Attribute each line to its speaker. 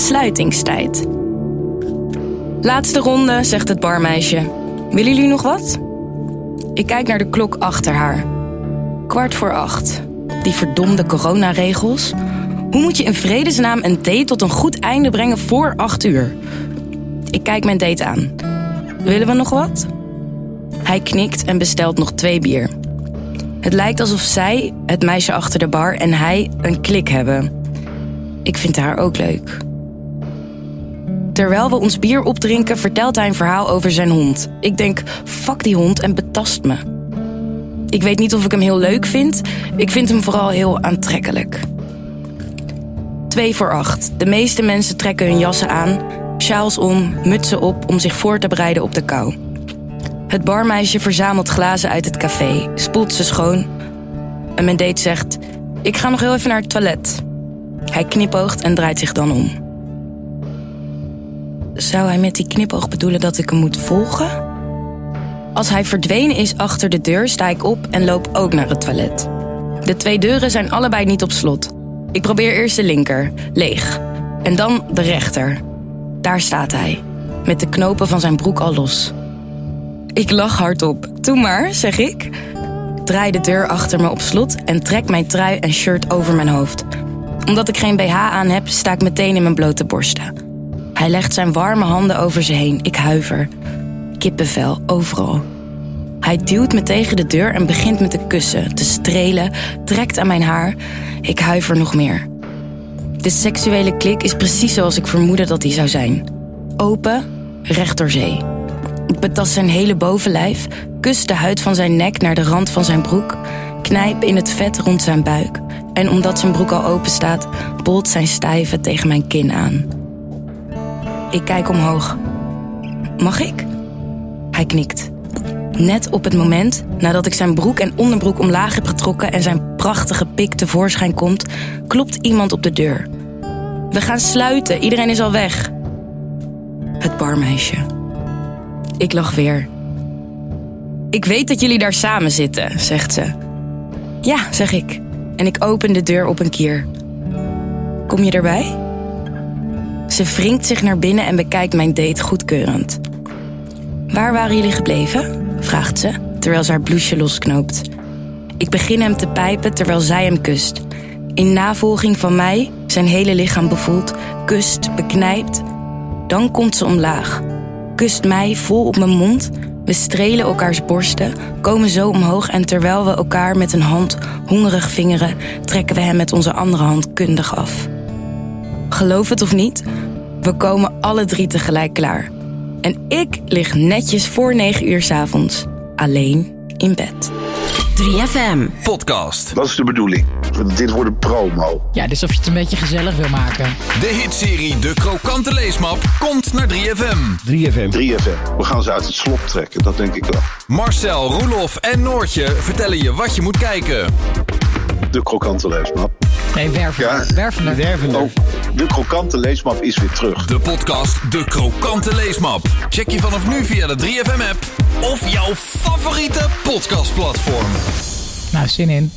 Speaker 1: Sluitingstijd. Laatste ronde, zegt het barmeisje. Willen jullie nog wat? Ik kijk naar de klok achter haar. Kwart voor acht. Die verdomde coronaregels. Hoe moet je in vredesnaam een date tot een goed einde brengen voor acht uur? Ik kijk mijn date aan. Willen we nog wat? Hij knikt en bestelt nog twee bier. Het lijkt alsof zij, het meisje achter de bar en hij een klik hebben. Ik vind haar ook leuk. Terwijl we ons bier opdrinken, vertelt hij een verhaal over zijn hond. Ik denk, fuck die hond en betast me. Ik weet niet of ik hem heel leuk vind. Ik vind hem vooral heel aantrekkelijk. Twee voor acht. De meeste mensen trekken hun jassen aan, sjaals om, mutsen op om zich voor te bereiden op de kou. Het barmeisje verzamelt glazen uit het café, spoelt ze schoon. En mijn date zegt: Ik ga nog heel even naar het toilet. Hij knipoogt en draait zich dan om. Zou hij met die knipoog bedoelen dat ik hem moet volgen? Als hij verdwenen is achter de deur, sta ik op en loop ook naar het toilet. De twee deuren zijn allebei niet op slot. Ik probeer eerst de linker, leeg. En dan de rechter. Daar staat hij, met de knopen van zijn broek al los. Ik lach hardop. Doe maar, zeg ik. Draai de deur achter me op slot en trek mijn trui en shirt over mijn hoofd. Omdat ik geen BH aan heb, sta ik meteen in mijn blote borsten. Hij legt zijn warme handen over ze heen. Ik huiver. Kippenvel, overal. Hij duwt me tegen de deur en begint me te kussen, te strelen, trekt aan mijn haar. Ik huiver nog meer. De seksuele klik is precies zoals ik vermoedde dat hij zou zijn. Open, recht door zee. Ik betast zijn hele bovenlijf, kus de huid van zijn nek naar de rand van zijn broek, knijp in het vet rond zijn buik en omdat zijn broek al open staat, bolt zijn stijve tegen mijn kin aan. Ik kijk omhoog. Mag ik? Hij knikt. Net op het moment nadat ik zijn broek en onderbroek omlaag heb getrokken en zijn prachtige pik tevoorschijn komt, klopt iemand op de deur. We gaan sluiten, iedereen is al weg. Het barmeisje. Ik lach weer. Ik weet dat jullie daar samen zitten, zegt ze. Ja, zeg ik. En ik open de deur op een kier. Kom je erbij? Ze wringt zich naar binnen en bekijkt mijn date goedkeurend. Waar waren jullie gebleven? vraagt ze, terwijl ze haar blouseje losknoopt. Ik begin hem te pijpen terwijl zij hem kust. In navolging van mij, zijn hele lichaam bevoelt, kust, beknijpt. Dan komt ze omlaag, kust mij vol op mijn mond. We strelen elkaars borsten, komen zo omhoog en terwijl we elkaar met een hand hongerig vingeren, trekken we hem met onze andere hand kundig af. Geloof het of niet, we komen alle drie tegelijk klaar. En ik lig netjes voor 9 uur 's avonds alleen in bed.
Speaker 2: 3FM.
Speaker 3: Podcast.
Speaker 4: Dat is de bedoeling. Dit wordt een promo.
Speaker 5: Ja, dus of je het een beetje gezellig wil maken.
Speaker 3: De hitserie De Krokante Leesmap komt naar 3FM.
Speaker 6: 3FM.
Speaker 4: 3FM. We gaan ze uit het slop trekken, dat denk ik wel.
Speaker 3: Marcel, Roelof en Noortje vertellen je wat je moet kijken.
Speaker 4: De krokante leesmap.
Speaker 5: Nee, werven.
Speaker 4: Ja. Oh, de krokante leesmap is weer terug.
Speaker 3: De podcast De Krokante Leesmap. Check je vanaf nu via de 3FM app of jouw favoriete podcastplatform.
Speaker 5: Nou, zin in.